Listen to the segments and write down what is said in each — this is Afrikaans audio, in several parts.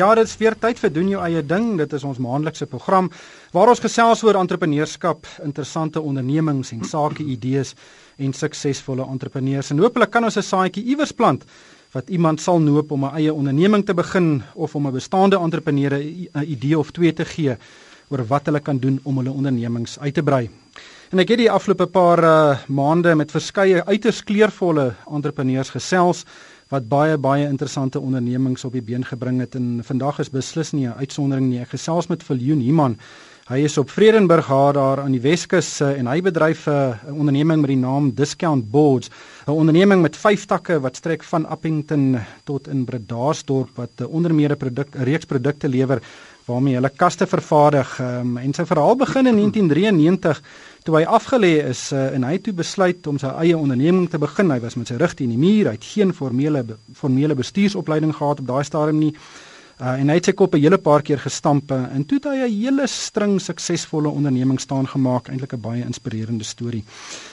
Ja, dit is weer tyd vir doen jou eie ding. Dit is ons maandelikse program waar ons gesels oor entrepreneurskap, interessante ondernemings en sake idees en suksesvolle entrepreneurs. En hopelik kan ons 'n saadjie iewers plant wat iemand sal noop om 'n eie onderneming te begin of om 'n bestaande entrepreneur 'n idee of twee te gee oor wat hulle kan doen om hulle ondernemings uit te brei. En ek het die afgelope paar uh, maande met verskeie uiters kleurvolle entrepreneurs gesels wat baie baie interessante ondernemings op die been gebring het en vandag is beslis nie 'n uitsondering nie. Ek gesels met Viljoen Himan. Hy is op Vredenburg haar daar aan die Weskus en hy bedryf 'n onderneming met die naam Discount Boards, 'n onderneming met 5 takke wat strek van Appington tot in Bredasdorp wat onder meer 'n produk 'n reeks produkte lewer waarmee hulle kaste vervaardig. Um, en sy verhaal begin in 1993 toe hy afgelê is uh, en hy toe besluit om sy eie onderneming te begin. Hy was met sy rug teen die muur, hy het geen formele formele bestuursopleiding gehad op daai stadium nie. Uh, en hy het sy kop 'n hele paar keer gestamp uh, en toe het hy 'n hele string suksesvolle ondernemings staan gemaak, eintlik 'n baie inspirerende storie.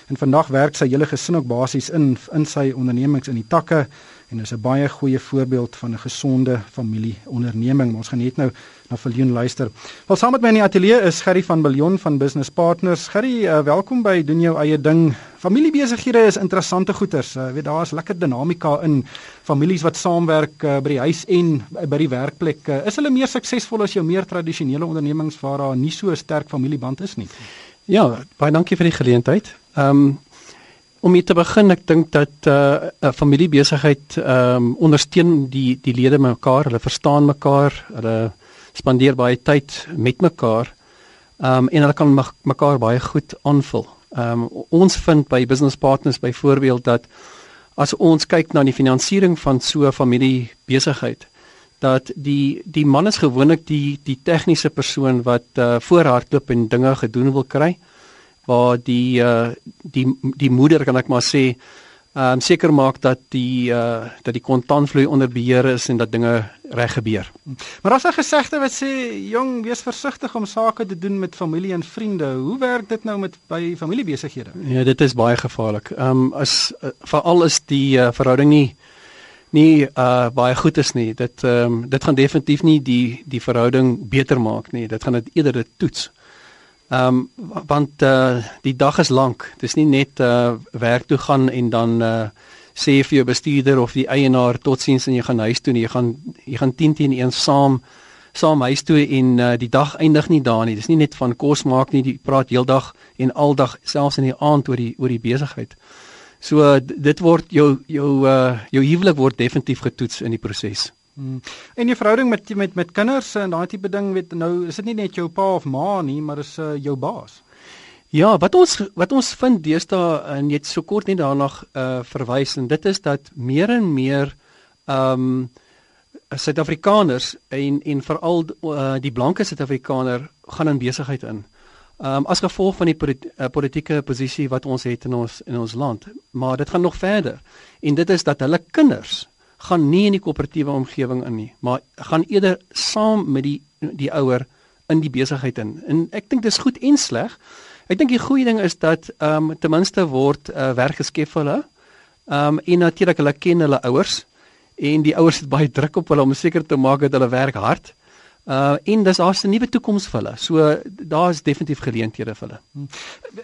En vandag werk sy hele gesin ook basies in in sy ondernemings in die takke en is 'n baie goeie voorbeeld van 'n gesonde familieonderneming. Ons gaan net nou na Viljoen luister. Wel saam met my in die ateljee is Gerry van Biljon van Business Partners. Gerry, uh, welkom by doen jou eie ding. Familiebesighede is interessante goeters. Jy uh, weet daar is lekker dinamika in families wat saamwerk uh, by die huis en uh, by die werkplek. Uh, is hulle meer suksesvol as jou meer tradisionele ondernemings waar daar nie so 'n sterk familieband is nie? Ja, baie dankie vir die geleentheid. Ehm um, om mee te begin, ek dink dat 'n uh, familiebesigheid ehm um, ondersteun die die lede mekaar, hulle verstaan mekaar, hulle spandeer baie tyd met mekaar. Ehm um, en hulle kan mekaar baie goed aanvul. Ehm um, ons vind by business partners byvoorbeeld dat as ons kyk na die finansiering van so 'n familie besigheid dat die die man is gewoonlik die die tegniese persoon wat uh, voorhardloop en dinge gedoen wil kry waar die uh, die die moeder kan ek maar sê um, seker maak dat die uh dat die kontantvloei onder beheer is en dat dinge reg gebeur. Maar as 'n gesegde wat sê jong wees versigtig om sake te doen met familie en vriende. Hoe werk dit nou met by familiebesighede? Ja, dit is baie gevaarlik. Ehm um, as uh, veral is die uh, verhouding nie nie uh baie goed is nie. Dit ehm um, dit gaan definitief nie die die verhouding beter maak nie. Dit gaan dit eerder dit toets. Ehm um, want uh die dag is lank. Dis nie net uh werk toe gaan en dan uh sê vir jou bestuurder of die eienaar totsiens en jy gaan huis toe en jy gaan jy gaan 10 teen 1 saam saam huis toe en uh, die dag eindig nie daar nie. Dis nie net van kos maak nie, jy praat heeldag en aldag selfs in die aand oor die oor die besigheid. So uh, dit word jou jou uh jou huwelik word definitief getoets in die proses. Hmm. En jou verhouding met met met kinders en daai tipe ding weet nou is dit nie net jou pa of ma nie, maar is uh, jou baas. Ja, wat ons wat ons vind deesdae en jy het so kort net daarna uh verwys en dit is dat meer en meer um Suid-Afrikaners en en veral uh, die blanke Suid-Afrikaner gaan in besigheid in. Um as gevolg van die polit, uh, politieke posisie wat ons het in ons in ons land, maar dit gaan nog verder. En dit is dat hulle kinders gaan nie in die koöperatiewe omgewing in nie, maar gaan eerder saam met die die ouer in die besigheid in. En ek dink dis goed en sleg. Ek dink die goeie ding is dat ehm um, ten minste word uh, werk geskep vir hulle. Ehm um, en natuurlik hulle ken hulle ouers en die ouers het baie druk op hulle om seker te maak dat hulle werk hard. Uh en dis daar's 'n nuwe toekoms vir hulle. So daar's definitief geleenthede vir hulle. Hmm.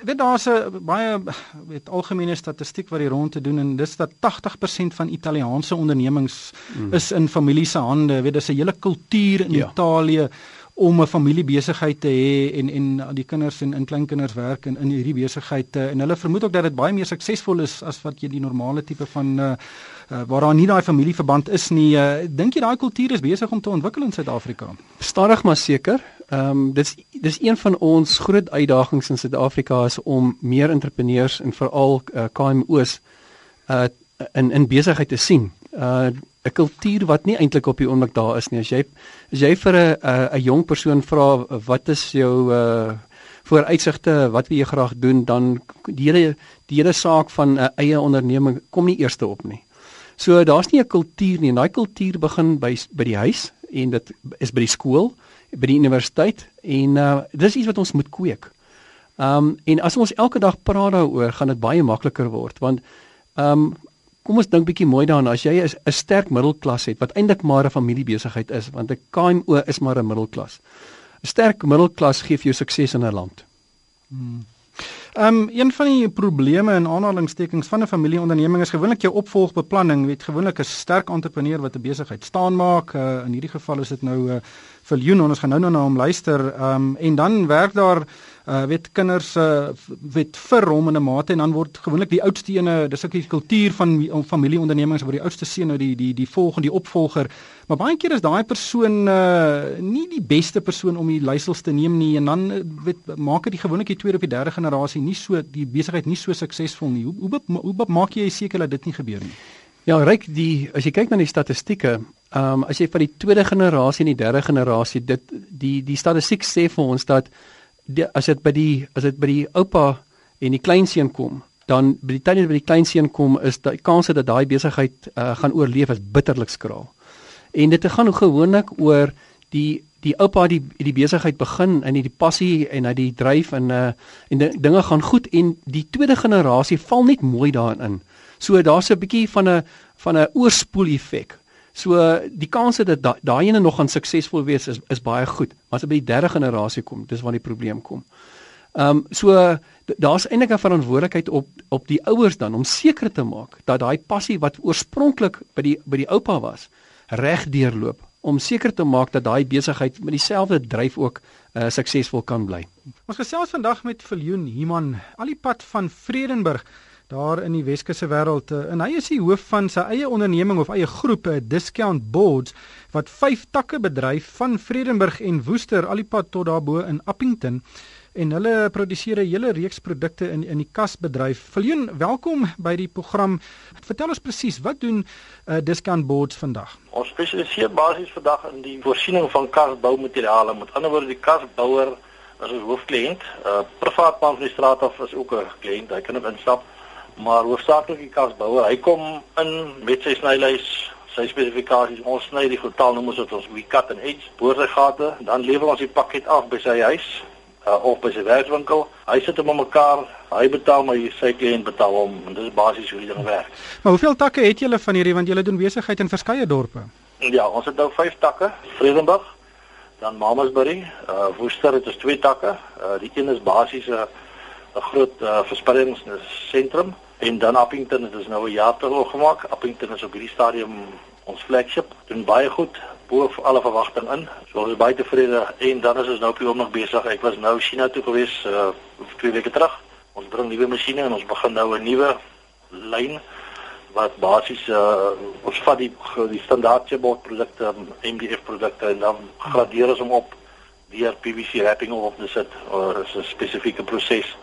Weet daar's 'n baie weet algemene statistiek wat hier rond te doen en dis dat 80% van Italiaanse ondernemings hmm. is in familie se hande. Weet dis 'n hele kultuur in ja. Italië om 'n familiebesigheid te hê en en die kinders en in kleinkinders werk in in hierdie besigheid en hulle vermoed ook dat dit baie meer suksesvol is as wat jy die normale tipe van uh, uh, waar daar nie daai familieverband is nie. Uh, Dink jy daai kultuur is besig om te ontwikkel in Suid-Afrika? Stadig maar seker. Ehm um, dis dis een van ons groot uitdagings in Suid-Afrika is om meer entrepreneurs en veral uh, KMO's uh in in besigheid te sien. Uh 'n kultuur wat nie eintlik op die oomblik daar is nie. As jy as jy vir 'n 'n jong persoon vra wat is jou uh vooruitsigte, wat wil jy graag doen, dan die hele die hele saak van 'n eie onderneming kom nie eerste op nie. So daar's nie 'n kultuur nie. Daai kultuur begin by by die huis en dit is by die skool, by die universiteit en uh dis iets wat ons moet kweek. Um en as ons elke dag praat daaroor, gaan dit baie makliker word want um kom ons dink bietjie mooi daarna as jy 'n sterk middelklas het wat eintlik maar 'n familiebesigheid is want 'n KMO is maar 'n middelklas. 'n Sterk middelklas gee vir jou sukses in 'n land. Hmm. Ehm um, een van die probleme in aanhalingstekens van 'n familieonderneming is gewoonlik jou opvolgbeplanning. Jy weet gewoonlik 'n sterk entrepreneur wat 'n besigheid staan maak. Uh, in hierdie geval is dit nou 'n uh, Viljoen, ons gaan nou nou na hom luister. Ehm um, en dan werk daar uh weet kinders uh weet vir hom in 'n mate en dan word gewoonlik die oudste ene dis die kultuur van familieondernemings waar die oudste seun nou die die die volgende die opvolger. Maar baie keer is daai persoon uh nie die beste persoon om die leiersels te neem nie en dan weet maak dit gewoonlik die tweede of die derde generasie nie so die besigheid nie so suksesvol nie. Hoe hoe, hoe, hoe maak jy seker dat dit nie gebeur nie? Ja, ryk die as jy kyk na die statistieke, ehm um, as jy van die tweede generasie en die derde generasie dit die die statistiek sê vir ons dat die, as dit by die as dit by die oupa en die kleinseun kom, dan by die tyd dat by die kleinseun kom is die kans dat daai besigheid uh, gaan oorleef is bitterlik skraal. En dit gaan gewoonlik oor die die oupa die die besigheid begin en die passie en hy die dryf en uh, en dinge gaan goed en die tweede generasie val net mooi daarin in. So daar's 'n bietjie van 'n van 'n oorspoel effek. So die kans dat daai ene nog gaan suksesvol wees is is baie goed. Maar as dit by die derde generasie kom, dis waar die probleem kom. Ehm um, so daar's eintlik 'n verantwoordelikheid op op die ouers dan om seker te maak dat daai passie wat oorspronklik by die by die oupa was, reg deurloop om seker te maak dat daai besigheid met dieselfde dryf ook uh, suksesvol kan bly. Ons gesels vandag met Viljoen Human, al die pad van Vredenburg daar in die Weskusse wêreld eh, en hy is die hoof van sy eie onderneming of eie groep, eh, Discount Boards wat vyf takke bedryf van Vredenburg en Woester alipad tot daarbo in Appington en hulle produseer 'n hele reeks produkte in in die kasbedryf. Viljoen, welkom by die program. Vertel ons presies wat doen uh, Discount Boards vandag? Ons spesialiseer basies vandag in die voorsiening van kasboumateriale. Met ander woorde, die kasbouer is ons hoofkliënt. Uh, privaat man van die straat af is ook 'n kliënt. Hy kan op instap maar hoofsaaklik die kasbouer. Hy kom in met sy snylys, sy spesifikasies. Ons sny die totaal noem ons dit ons we cut and edge boordragate, dan lewer ons die pakket af by sy huis uh, of by sy werkswinkel. Hy sit hom op mekaar. Hy betaal my sy kliënt betaal hom en dit is basies hoe die ding werk. Maar hoeveel takke het julle van hierdie want julle doen besigheid in verskeie dorpe? Ja, ons het nou 5 takke. Vredenburg, dan Mamasbury, uh Woester het ons 2 takke. Uh die een is basies 'n uh, 'n groot uh, verspreidingssentrum en dan Appington het ons nou 'n jaar terug gemaak. Appington is op hierdie stadium ons flagship. Doen baie goed bo alle verwagting in. So ons is baie tevrede en dan is ons nou op die oomblik besig. Ek was nou China toe gewees uh twee weke terug. Ons bring nuwe masjiene en ons begin nou 'n nuwe lyn wat basies uh ons vat die die standaard chipboard produkte, MDF produkte en dan gradeer ons hom op deur PVC wrapping op te sit. Uh, is 'n spesifieke proses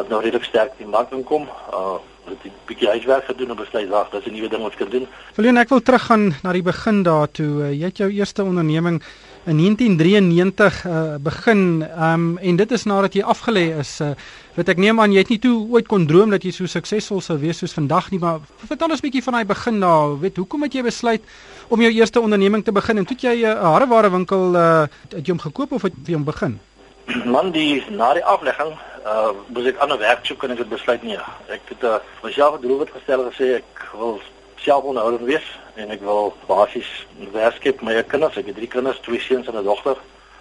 wat nou redelik sterk in mark inkom. Uh het 'n bietjie huiswerk gedoen en besluit wag, dis 'n nuwe ding wat ek kan doen. Verleen ek wil teruggaan na die begin daartoe. Uh, jy het jou eerste onderneming in 1993 uh begin um en dit is nadat jy afgelê is. Uh weet ek neem aan jy het nie toe ooit kon droom dat jy so suksesvol sou wees soos vandag nie, maar vertel ons 'n bietjie van daai begin daar. Weet hoekom het jy besluit om jou eerste onderneming te begin en toe jy 'n uh, hareware winkel uh het jy hom gekoop of het jy hom begin? Man die na die aflegging uh moes ek ander werk soek en ek het besluit nee. Ek het uh, myself 'n doel gestel gesê ek wil self onderhouder wees en ek wil basies werk skep met my kinders. Ek het drie kinders, twee seuns en 'n dogter.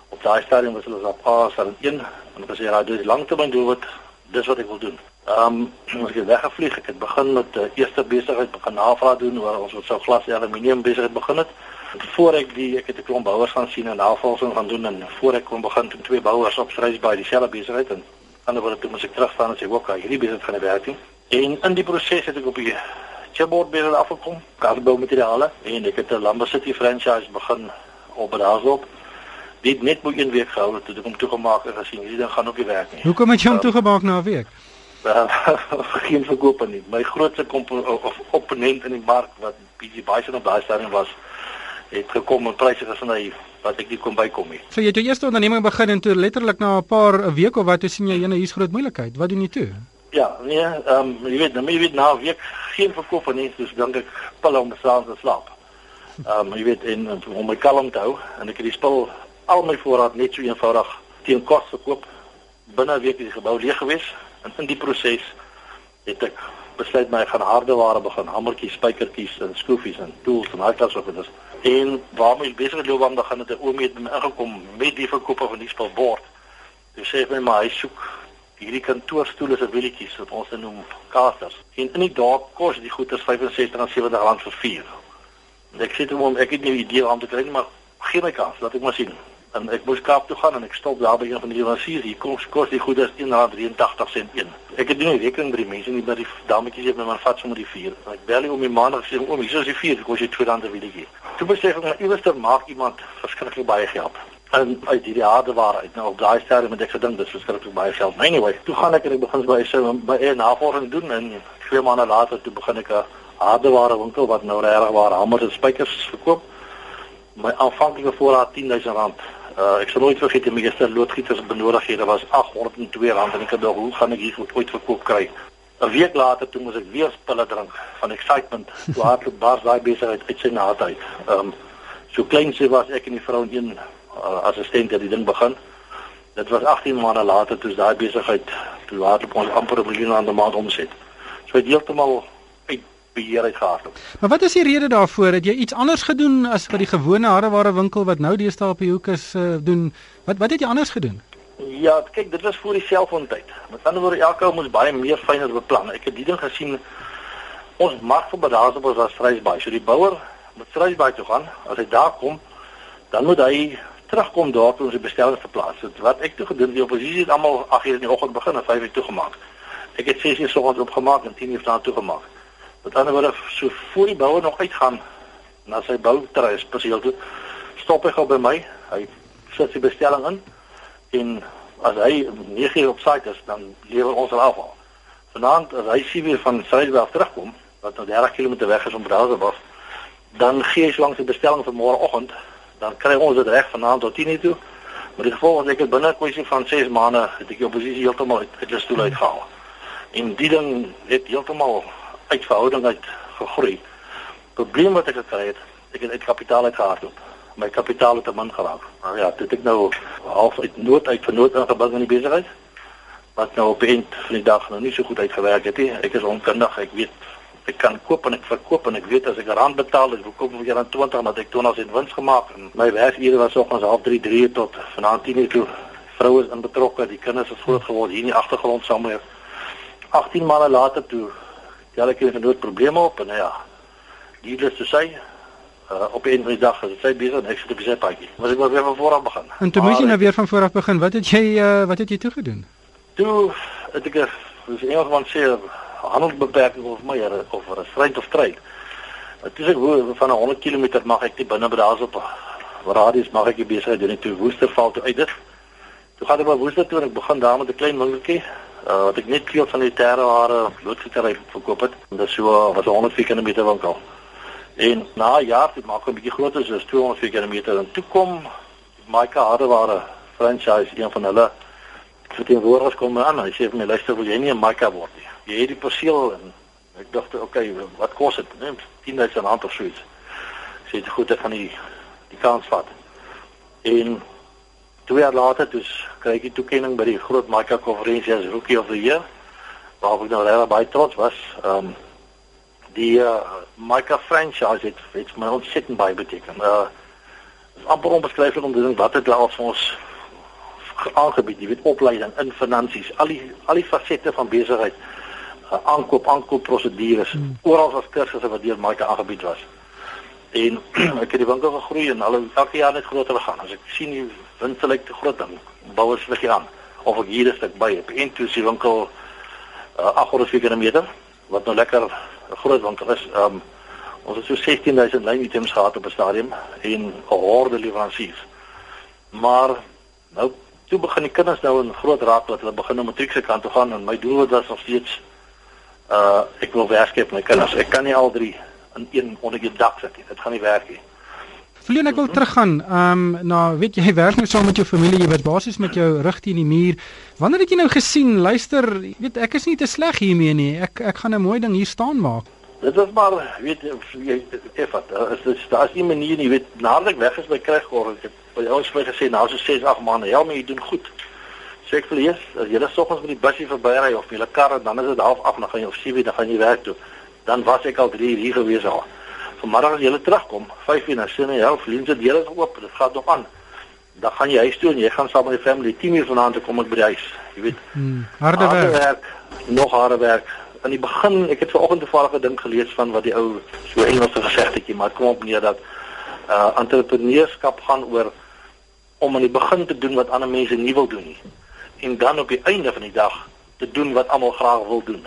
Op daai stadium was hulle op pas van 1 en ek sê ja, dit is lanktermyn doel wat dis wat ek wil doen. Um ons het weggevlieg. Ek het begin met die uh, eerste besigheid begin navraag doen oor ons wat sou glas aluminium besigheid begin het voor ek die ek het 'n klomp bouers gaan sien en navorsing gaan doen en voor ek kon begin toe twee bouers op Strys by dieselfde besigheid en ander woorde toe moet ek teruggaan en sê ook hierdie besigheid gaan werk nie. En in die proses het ek op die chipboard besigheid afgekom, kasbou materiale en ek het 'n Lumber City franchise begin op Brazil. Dit net moet een week gehou het toe kom toegemaak en gesien hierdie ding gaan ook nie werk nie. Hoekom het jy hom um, toegemaak na 'n week? geen verkoop nie. My grootste of opponent in die mark wat BG Bison op daai stadium was het gekom en pryse gesny wat ek nie kon bykom nie. So jy het jou eerste onderneming begin en toe letterlik na 'n paar weke of wat toe sien jy ene hier's groot moeilikheid. Wat doen jy toe? Ja, nee, ehm um, jy weet, nou jy weet nou week geen verkoop nie, dus dink ek pille om saans te slaap. Ehm um, jy weet en om my kalm te hou en ek het die spul al my voorraad net so eenvoudig teen kos verkoop. Binne 'n week is die gebou leeg gewees en in die proses het ek besluit my ek gaan hardeware begin, hamertjies, spykertjies en skroefies en tools en daai soort goeders. En waarmee ek besig loop om dan gaan dit 'n oomie het my ingekom met die verkope van die spelbord. Hy sê vir my maar hy soek hierdie kantoorstoele se wielietjies wat ons noem casters. En in die dorp kos die goeder 65 en 70 rand vir 4. Ek sê toe hom ek het nie 'n idee om te kry nie, maar gee my kans, laat ek maar sien. En ek moes Kaap toe gaan en ek stop daar by een van die leweranciers. Hier kom kos die goeder R1.83 sent een. Ek het nie rekening by die mense nie, maar die dametjies het my maar vat sommer die 4. Ek bel hom die maandag sê oom, hier is die 4, kos jy R2 wielietjie. Toe besef ek maar iewers maak iemand verskriklik baie geld en uit hierdie harde waarheid nou op daai stadium het ek gedink dis verskriklik baie geld. Maar anyway, toe gaan ek en ek begin by sy by 'n navorsing doen en twee maande later toe begin ek 'n harde ware winkel wat nou regtig waar hamer en spykers verkoop. My aanvanklike voorraad R10000. Uh, ek sal nooit vergeet die meeste loodgieters benodighede was R802 en ek het dog hoe gaan ek hier ooit verkoop kry? 'n Week later toe moes ek weer pille drink van excitement. Toe hardloop bars daai besigheid uit sy naad uit. Ehm um, so klein sy was ek en die vrou een uh, assistent het die ding begin. Dit was 18 maande later toe daai besigheid toe hardloop ons amper 'n miljoen aan 'n maand omset. So het heeltemal beheer uit gehardloop. Maar wat is die rede daarvoor? Het jy iets anders gedoen as wat die gewone hardeware winkel wat nou deesdae op die hoek is uh, doen? Wat wat het jy anders gedoen? Ja, kyk, dit was voor die selfoontyd. Met ander woorde, elke ou moes baie meer fyner beplan. Ek het die ding gesien ons mag vir badaasbos was Vryheidsbaai. So die bouer moet Vryheidsbaai toe gaan. As hy daar kom, dan moet hy terugkom daar toe ons die bestellings geplaas het. Wat ek toe gedoen, die oppositie het almal 8:00 in die oggend begin en 5:00 toegemaak. Ek het 6:00 soggens opgemaak en 10:00 staan toegemaak. Met ander woorde, so voor die bouer nog uitgaan na sy bouterreis spesiaal toe, stop hy gou by my. Hy sit sy bestelling in en as hy 9:00 op site is, dan lewer ons al afval. Vanaand as hy sien weer van Suidweg terugkom, wat nou 30 km weg is om Brasilië, dan gee hy lank sy bestelling vir môreoggend dan kry ons dit reg vanaand tot 10:00 toe. Maar die gevolg is ek het binne 'n kwessie van 6 maande het ek die oppositie heeltemal uit uit die stoel uitgehaal. En die ding het heeltemal uit verhouding uit gegroei. Probleem wat ek gekry het, ek het uit kapitaal uitgehardloop. My kapitaal het te min geraak. Maar ja, dit ek nou half uit nood uit vir nood ingebring in die besigheid. Wat nou op eind van die dag nou nie so goed uitgewerk het nie. Ek is onkundig, ek weet ek kan koop en ek verkoop en ek weet as ek rand betaal, ek verkoop vir rand 20 dat ek 20 sent wins gemaak en my werkure was soggens half 3 3 tot vanaand 10 uur toe. Vroue is inbetrokke, die kinders is groot geword hier in die agtergrond saam met 18 maande later toe tel ek 'n groot probleem op en ja. Die het te sê uh, op 'n einde dag as sy besig en ek sit op sy paadjie. Maar ek moet weer van voor af begin. En toe moet jy nou weer van voor af begin. Wat het jy uh, wat het jy toe gedoen? Toe het ek dis eendag sê handelsbeperking of my of 'n stryd of stryd. Dit is ek hoe van 'n 100 km mag ek nie binne by daas op radius mag ek nie besig doen toe Woesterval toe uit dit. Toe gaan ek by Woester toe en ek begin daar met 'n klein winkeltjie uh, wat ek net veel van die terre hare loodgietery verkoop het. Dit so was 'n 100 km winkel. En na jaar het maak 'n bietjie groter soos 200 km en toe kom Maika Hardeware franchise een van hulle verteenwoordigers kom aan. Hy sê vir my luister wil jy nie 'n Maika word nie jy het die perseel en ek dink okay, wat kos dit? Neem 10000 rand of so iets. Sê dit goed ek gaan die die kans vat. En twee jaar later dus kry ek die toekenning by die groot Micro konferensie as Rookie of the Year. Waar ek nou regtig baie trots was. Ehm um, die uh, Micro franchise het het my ontsettend baie beteken. Uh is amper onbeskryflik om te dink wat het laat vir ons aangebied, jy weet opleiding in finansies, al die al die fasette van besigheid aankoop aankoop prosedures hmm. oral as kursusse wat deur Mike aangebied was. En ek het die winkel gegroei en al elke jaar net groter gegaan. As ek sien die wins lyk te groot dan bouers lig aan of ek hier 'n stuk by op intuïsie winkel uh, 800 km wat nou lekker 'n groot winkel is. Um, ons het so 16000 lyn items gehad op 'n stadium en 'n horde leweranciers. Maar nou toe begin die kinders nou in groot raak wat hulle begin om matriekse kant toe gaan en my doel was nog steeds uh ek wil werkskep my kinders. Ek kan nie al drie in een onder die dak sit nie. Dit gaan nie werk nie. Verleen ek wil teruggaan. Ehm um, nou weet jy werk nou saam met jou familie, jy word basies met jou rug teen die muur. Wanneer het jy nou gesien, luister, weet ek is nie te sleg hiermee nie. Ek ek gaan 'n mooi ding hier staan maak. Dit is maar weet jy effe, is dit daar's nie manier nie, weet nadat ek weg is by Kruiggorg, ek het ons vir gesê nou so 6 8 maande. Ja, maar jy doen goed. Sê ek vir eers, as jy net soggens met die busie verbyry of jy 'n kar dan is dit half af dan gaan jy of 7 dan gaan jy werk toe. Dan was ek al 3 uur hier gewees al. Vanmiddag as jy terugkom, 5 uur na sien jy half lense deur is oop, dit gaan nog aan. Dan gaan jy huis toe en jy gaan saam met die family 10 uur vanaand te kom ek by die huis. Jy weet. Hmm, harde, harde werk. werk. Nog harde werk. In die begin, ek het vanoggend toevallig 'n ding gelees van wat die ou so Engelse gesegdetjie, maar kom op neer dat uh entrepreneurskap gaan oor om aan die begin te doen wat ander mense nie wil doen nie en dan op die einde van die dag te doen wat almal graag wil doen.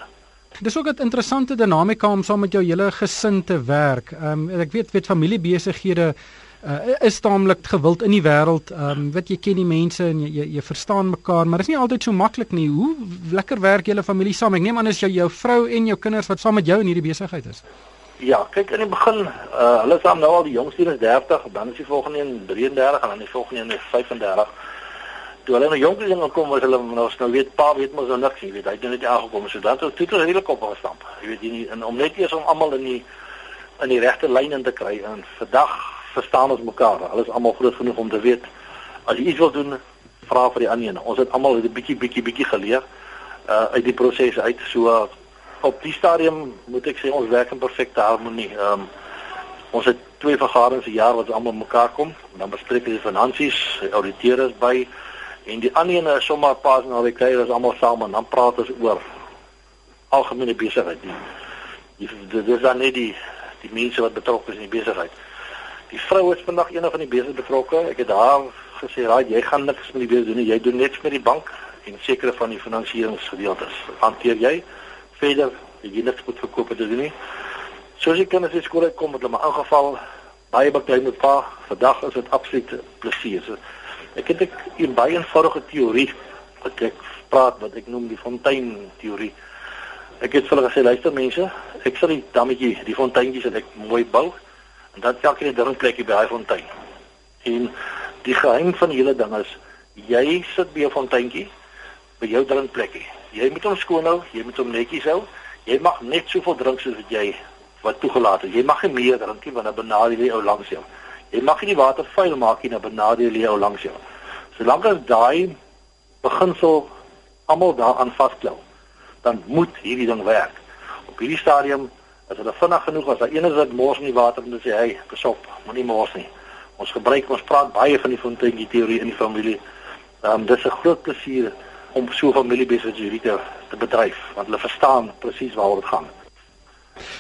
Dis ook 'n interessante dinamika om saam met jou hele gesin te werk. Ehm um, ek weet weet familiebesighede uh, is taamlik gewild in die wêreld. Ehm um, weet jy ken die mense en jy jy, jy verstaan mekaar, maar dit is nie altyd so maklik nie. Hoe lekker werk julle familie saam? Ek neem aan is jou jou vrou en jou kinders wat saam met jou in hierdie besigheid is. Ja, kyk in die begin, uh, hulle is nou al die jongste is 30, dan is die volgende een 33 en dan die volgende een is 35 toe hulle nou jonk dinge kom was hulle nou nou weet pa weet mos nou niks jy weet hy het net aangekom so dan het hulle hele kop gestamp jy weet nie en om net eers om almal in die in die regte lyn in te kry en vandag verstaan ons mekaar alles almal groot genoeg om te weet as jy iets wil doen vra vir die ander ons het almal 'n bietjie bietjie bietjie geleer uh uit die proses uit so op die stadium moet ek sê ons werk in perfekte harmonie. Um ons het twee vergaderings per jaar wat almal mekaar kom dan bespreek ons finansies auditeerders by En die ander ene is sommer pas na die kuier is almal saam en dan praat ons oor algemene besigheid. Die die dis dan net die die mense wat betrokke is in die besigheid. Die vrou is vandag een van die besigheid betrokke. Ek het haar gesê, "Raai, jy gaan niks met die besigheid doen nie. Jy doen net met die bank en sekere van die finansieringsgedeeltes. Hanteer jy verder jy niks moet verkoop te doen nie." Soos ek kan as ek skool uitkom met hulle maar ingeval baie baie met pa. Vandag is dit absoluut plesier. So, Ek het 'n baie eenvoudige teorie wat ek praat wat ek noem die fontein teorie. Ek het vir hulle gesê luister mense, ek sal die dammetjie, die fonteintjies wat ek mooi bou en dan selfs in 'n drinkplekkie by daai fontein. En die geheim van die hele ding is jy sit by 'n fonteintjie by jou drinkplekkie. Jy moet hom skoon hou, jy moet hom netjies hou. Jy mag net soveel drink soos wat jy wat toegelaat is. Jy mag nie meer drink nie want dan benadeel jy ou langs jou. Jy mag nie die water vuil maak nie, dan benadeel jy jou langs jou. Solank as daai beginsel almal daaraan vasklou, dan moet hierdie ding werk. Op hierdie stadium as hulle vinnig genoeg as daar een is wat mors in die water en sê hy, pas op, moenie mors nie. Ons gebruik ons praat baie van die fonteintjie teorie in die familie. Ehm um, dis 'n groot plesier om so familiebesigheid te bedryf want hulle verstaan presies waaroor dit gaan.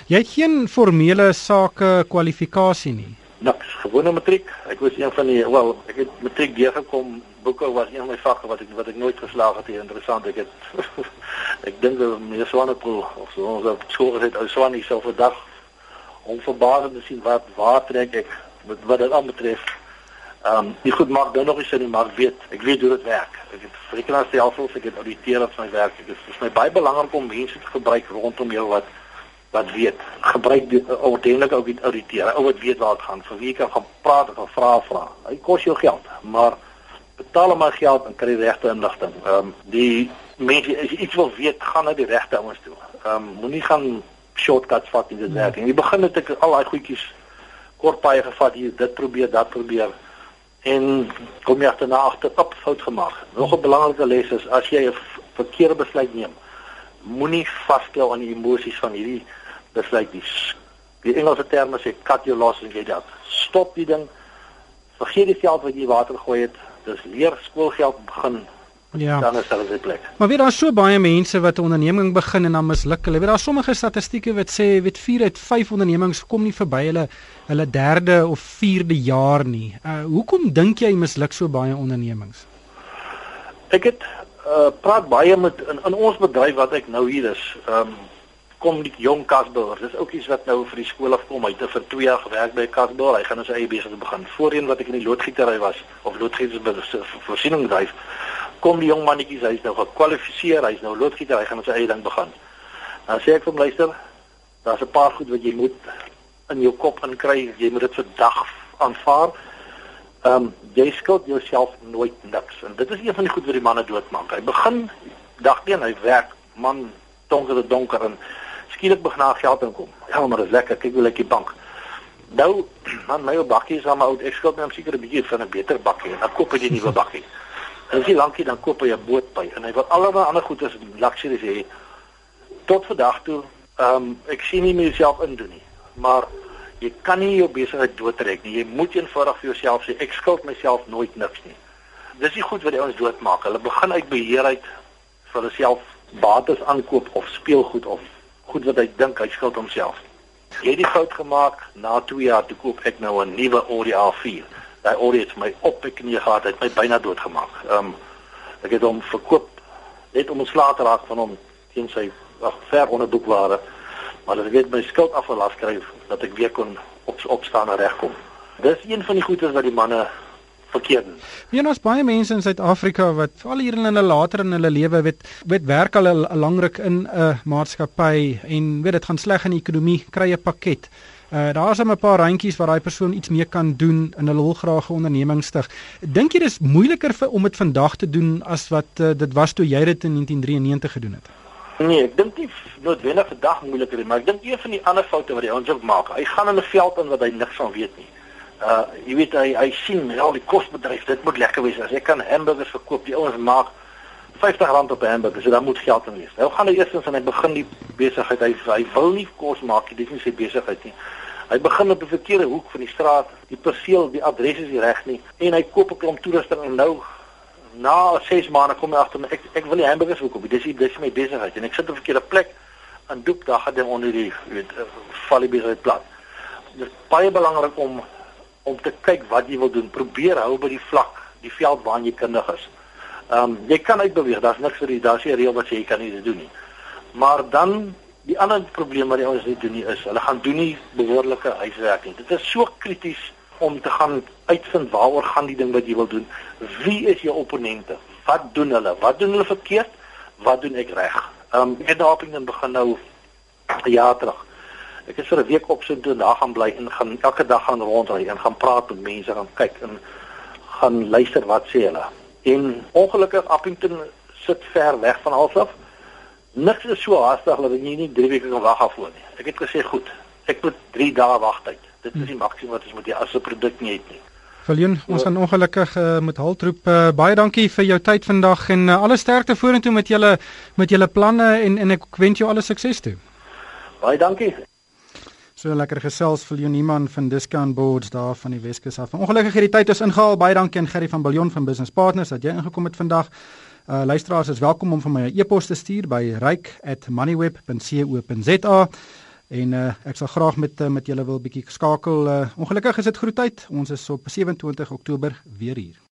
Jy het geen formele sake kwalifikasie nie niks. Gewone matriek. Ek was een van die wel ek het matriek deurgekom. Boeke was een van my vakke wat ek wat ek nooit geslaag het hier interessant. Ek het ek dink meneer Swanepoel of so ons op skool het ou Swanie sou vandag om verbaasend te sien wat waar trek ek met wat dit aanbetref. Ehm um, nie goed maak dan nog eens in maar weet ek weet hoe dit werk. Ek het rekenaarstelsels ek het auditeer op my werk. Ek is vir my baie belangrik om mense te gebruik rondom jou wat wat weet gebruik die uh, ordentlik ook die auditeer ou wat weet waar dit gaan. Vir wie kan gaan praat of vra vra hy kos jou geld maar betaal hom maar geld en kry die regte inligting ehm um, die mense as jy iets wil weet gaan na die regte ouens toe. Ehm um, moenie gaan shortcuts vat in dit werk en jy begin met ek al daai goedjies kort baie gevat hier dit probeer dat probeer. En kom jy agter na agter op fout gemaak. Nog 'n belangrike les is as jy 'n verkeerde besluit neem moenie vasklou aan die emosies van hierdie besluit die die Engelse terme sê cut your losses en jy dit stop die ding vergeet die geld wat jy water gooi het dis leer skoolgeld begin Ja. Dan is hulle plek. Maar weet daar so baie mense wat 'n onderneming begin en dan misluk hulle. Weet daar sommige statistieke wat sê weet 4 uit 5 ondernemings kom nie verby hulle hulle derde of vierde jaar nie. Uh hoekom dink jy misluk so baie ondernemings? Ek het uh praat baie met in, in ons bedryf wat ek nou hier is. Ehm um, kom die jong kasbouers. Dis ook iets wat nou vir die skool afkom. Hy het vir 2 jaar gewerk by kasbouer. Hy gaan nou sy eie besigheid begin. Voorheen wat ek in die loodgietery was of loodgietersbedryf voorsiening dryf, kom die jong mannetjies, hy's nou gekwalifiseer, hy's nou loodgieter, hy gaan nou sy eie ding begin. Dan sê ek vir hom luister, daar's 'n paar goed wat jy moet in jou kop inkry. Jy moet dit vir dag aanvaar. Ehm um, jy skuld jouself nooit niks. En dit is een van die goed wat die manne doodmaak. Hy begin dag een, hy werk man donker en donker en skielik begin daar geld inkom. Ja, maar dit is lekker. Kyk hoe lyk die bank. Nou, man, my ou bakkie is al my oud. Ek skuld my om seker 'n bietjie van 'n beter bakkie. Dan koop ek 'n nuwe bakkie. En as jy lankie dan koop hy 'n boot by en hy wil allerlei ander goederes en luxuries hê. Tot vandag toe, ehm um, ek sien nie myself indoen nie. Maar jy kan nie jou besigheid doodtrek nie. Jy moet eenvoudig vir jouself sê ek skuld myself nooit niks nie. Dis nie goed wat die ouens doodmaak. Hulle begin uit beheer uit vir hulle self bates aankoop of speelgoed of goed wat hy dink hy skuld homself. Jy het die fout gemaak na 2 jaar toe koop ek nou 'n nuwe Audi A4. Daai Audi het my op ek knie gehad, het my byna doodgemaak. Ehm um, ek het hom verkoop net om ontslae te raak van hom teen sy ag ver onder boekware. Maar ek net my skuld afgelas kry dat ek weer kon op opstaan en regkom. Dis een van die goedes wat die manne verkeerd doen. Ja, ons baie mense in Suid-Afrika wat al hier in hulle later in hulle lewe weet weet werk al 'n langruk in 'n maatskappy en weet dit gaan sleg in die ekonomie, kry 'n pakket. Uh daar's 'n paar randjies waar daai persoon iets mee kan doen in hulle wil graag 'n onderneming stig. Dink jy dis moeiliker vir om dit vandag te doen as wat uh, dit was toe jy dit in 1993 gedoen het? Nee, ek dink nie noodwendig vandag moeiliker nie, maar ek dink een van die ander foute wat die ouens ook maak. Hy gaan in 'n veld in wat hy niks van weet nie uh jy weet hy hy sien al die kosbedryf dit moet lekker wees. As jy kan hamburgers verkoop die ouens maak R50 op 'n hamburger so dan moet geld in wees. Nou gaan hy eerstens en hy begin die besigheid. Hy hy wil nie kos maak nie dis nie sy besigheid nie. Hy begin op 'n verkeerde hoek van die straat. Die perseel die adres is nie reg nie. En hy koop 'n klomp toerusting en nou na 6 maande kom hy agter my ek ek wil nie hamburgers verkoop dis dis my besigheid. En ek sit op 'n verkeerde plek en doep daar gaan hy onder die weet val die besigheid plat. Dit is baie belangrik om om te kyk wat jy wil doen. Probeer hou by die vlak, die veld waar jy kundig is. Ehm um, jy kan uitbeweeg. Daar's niks vir die daar's nie 'n reël wat sê jy kan nie dit doen nie. Maar dan die ander probleem wat die ouens nie doen nie is, hulle gaan doen nie behoorlike huiswerk nie. Dit is so krities om te gaan uitvind waaroor gaan die ding wat jy wil doen. Wie is jou opponente? Wat doen hulle? Wat doen hulle verkeerd? Wat doen ek reg? Ehm um, ek het daar op in begin nou 'n jaar terug ek is vir 'n week op so toe daar gaan bly en gaan elke dag gaan rondry en gaan praat met mense gaan kyk en gaan luister wat sê hulle. En ongelukkig Appington sit ver weg van alles af. Niks is so haastig dat jy nie 3 weke kan wag af voor nie. Ek het gesê goed, ek moet 3 dae wagtyd. Dit is die maksimum wat ons moet hê as 'n produk nie het nie. Viljoen, ons gaan ongelukkig uh, met haltroep uh, baie dankie vir jou tyd vandag en uh, alle sterkte vorentoe met julle met julle planne en en ek wens jou alle sukses toe. Baie dankie. So lekker gesels vir Joniman van Discount Boards daar van die Weskus af. Ongelukkig het die tyd ons ingehaal. Baie dankie aan Gerry van Billion van Business Partners dat jy ingekom het vandag. Uh luisteraars is welkom om vir my 'n e-pos te stuur by ryk@moneyweb.co.za. En uh ek sal graag met uh, met julle wil bietjie skakel. Uh, ongelukkig is dit groet tyd. Ons is op 27 Oktober weer hier.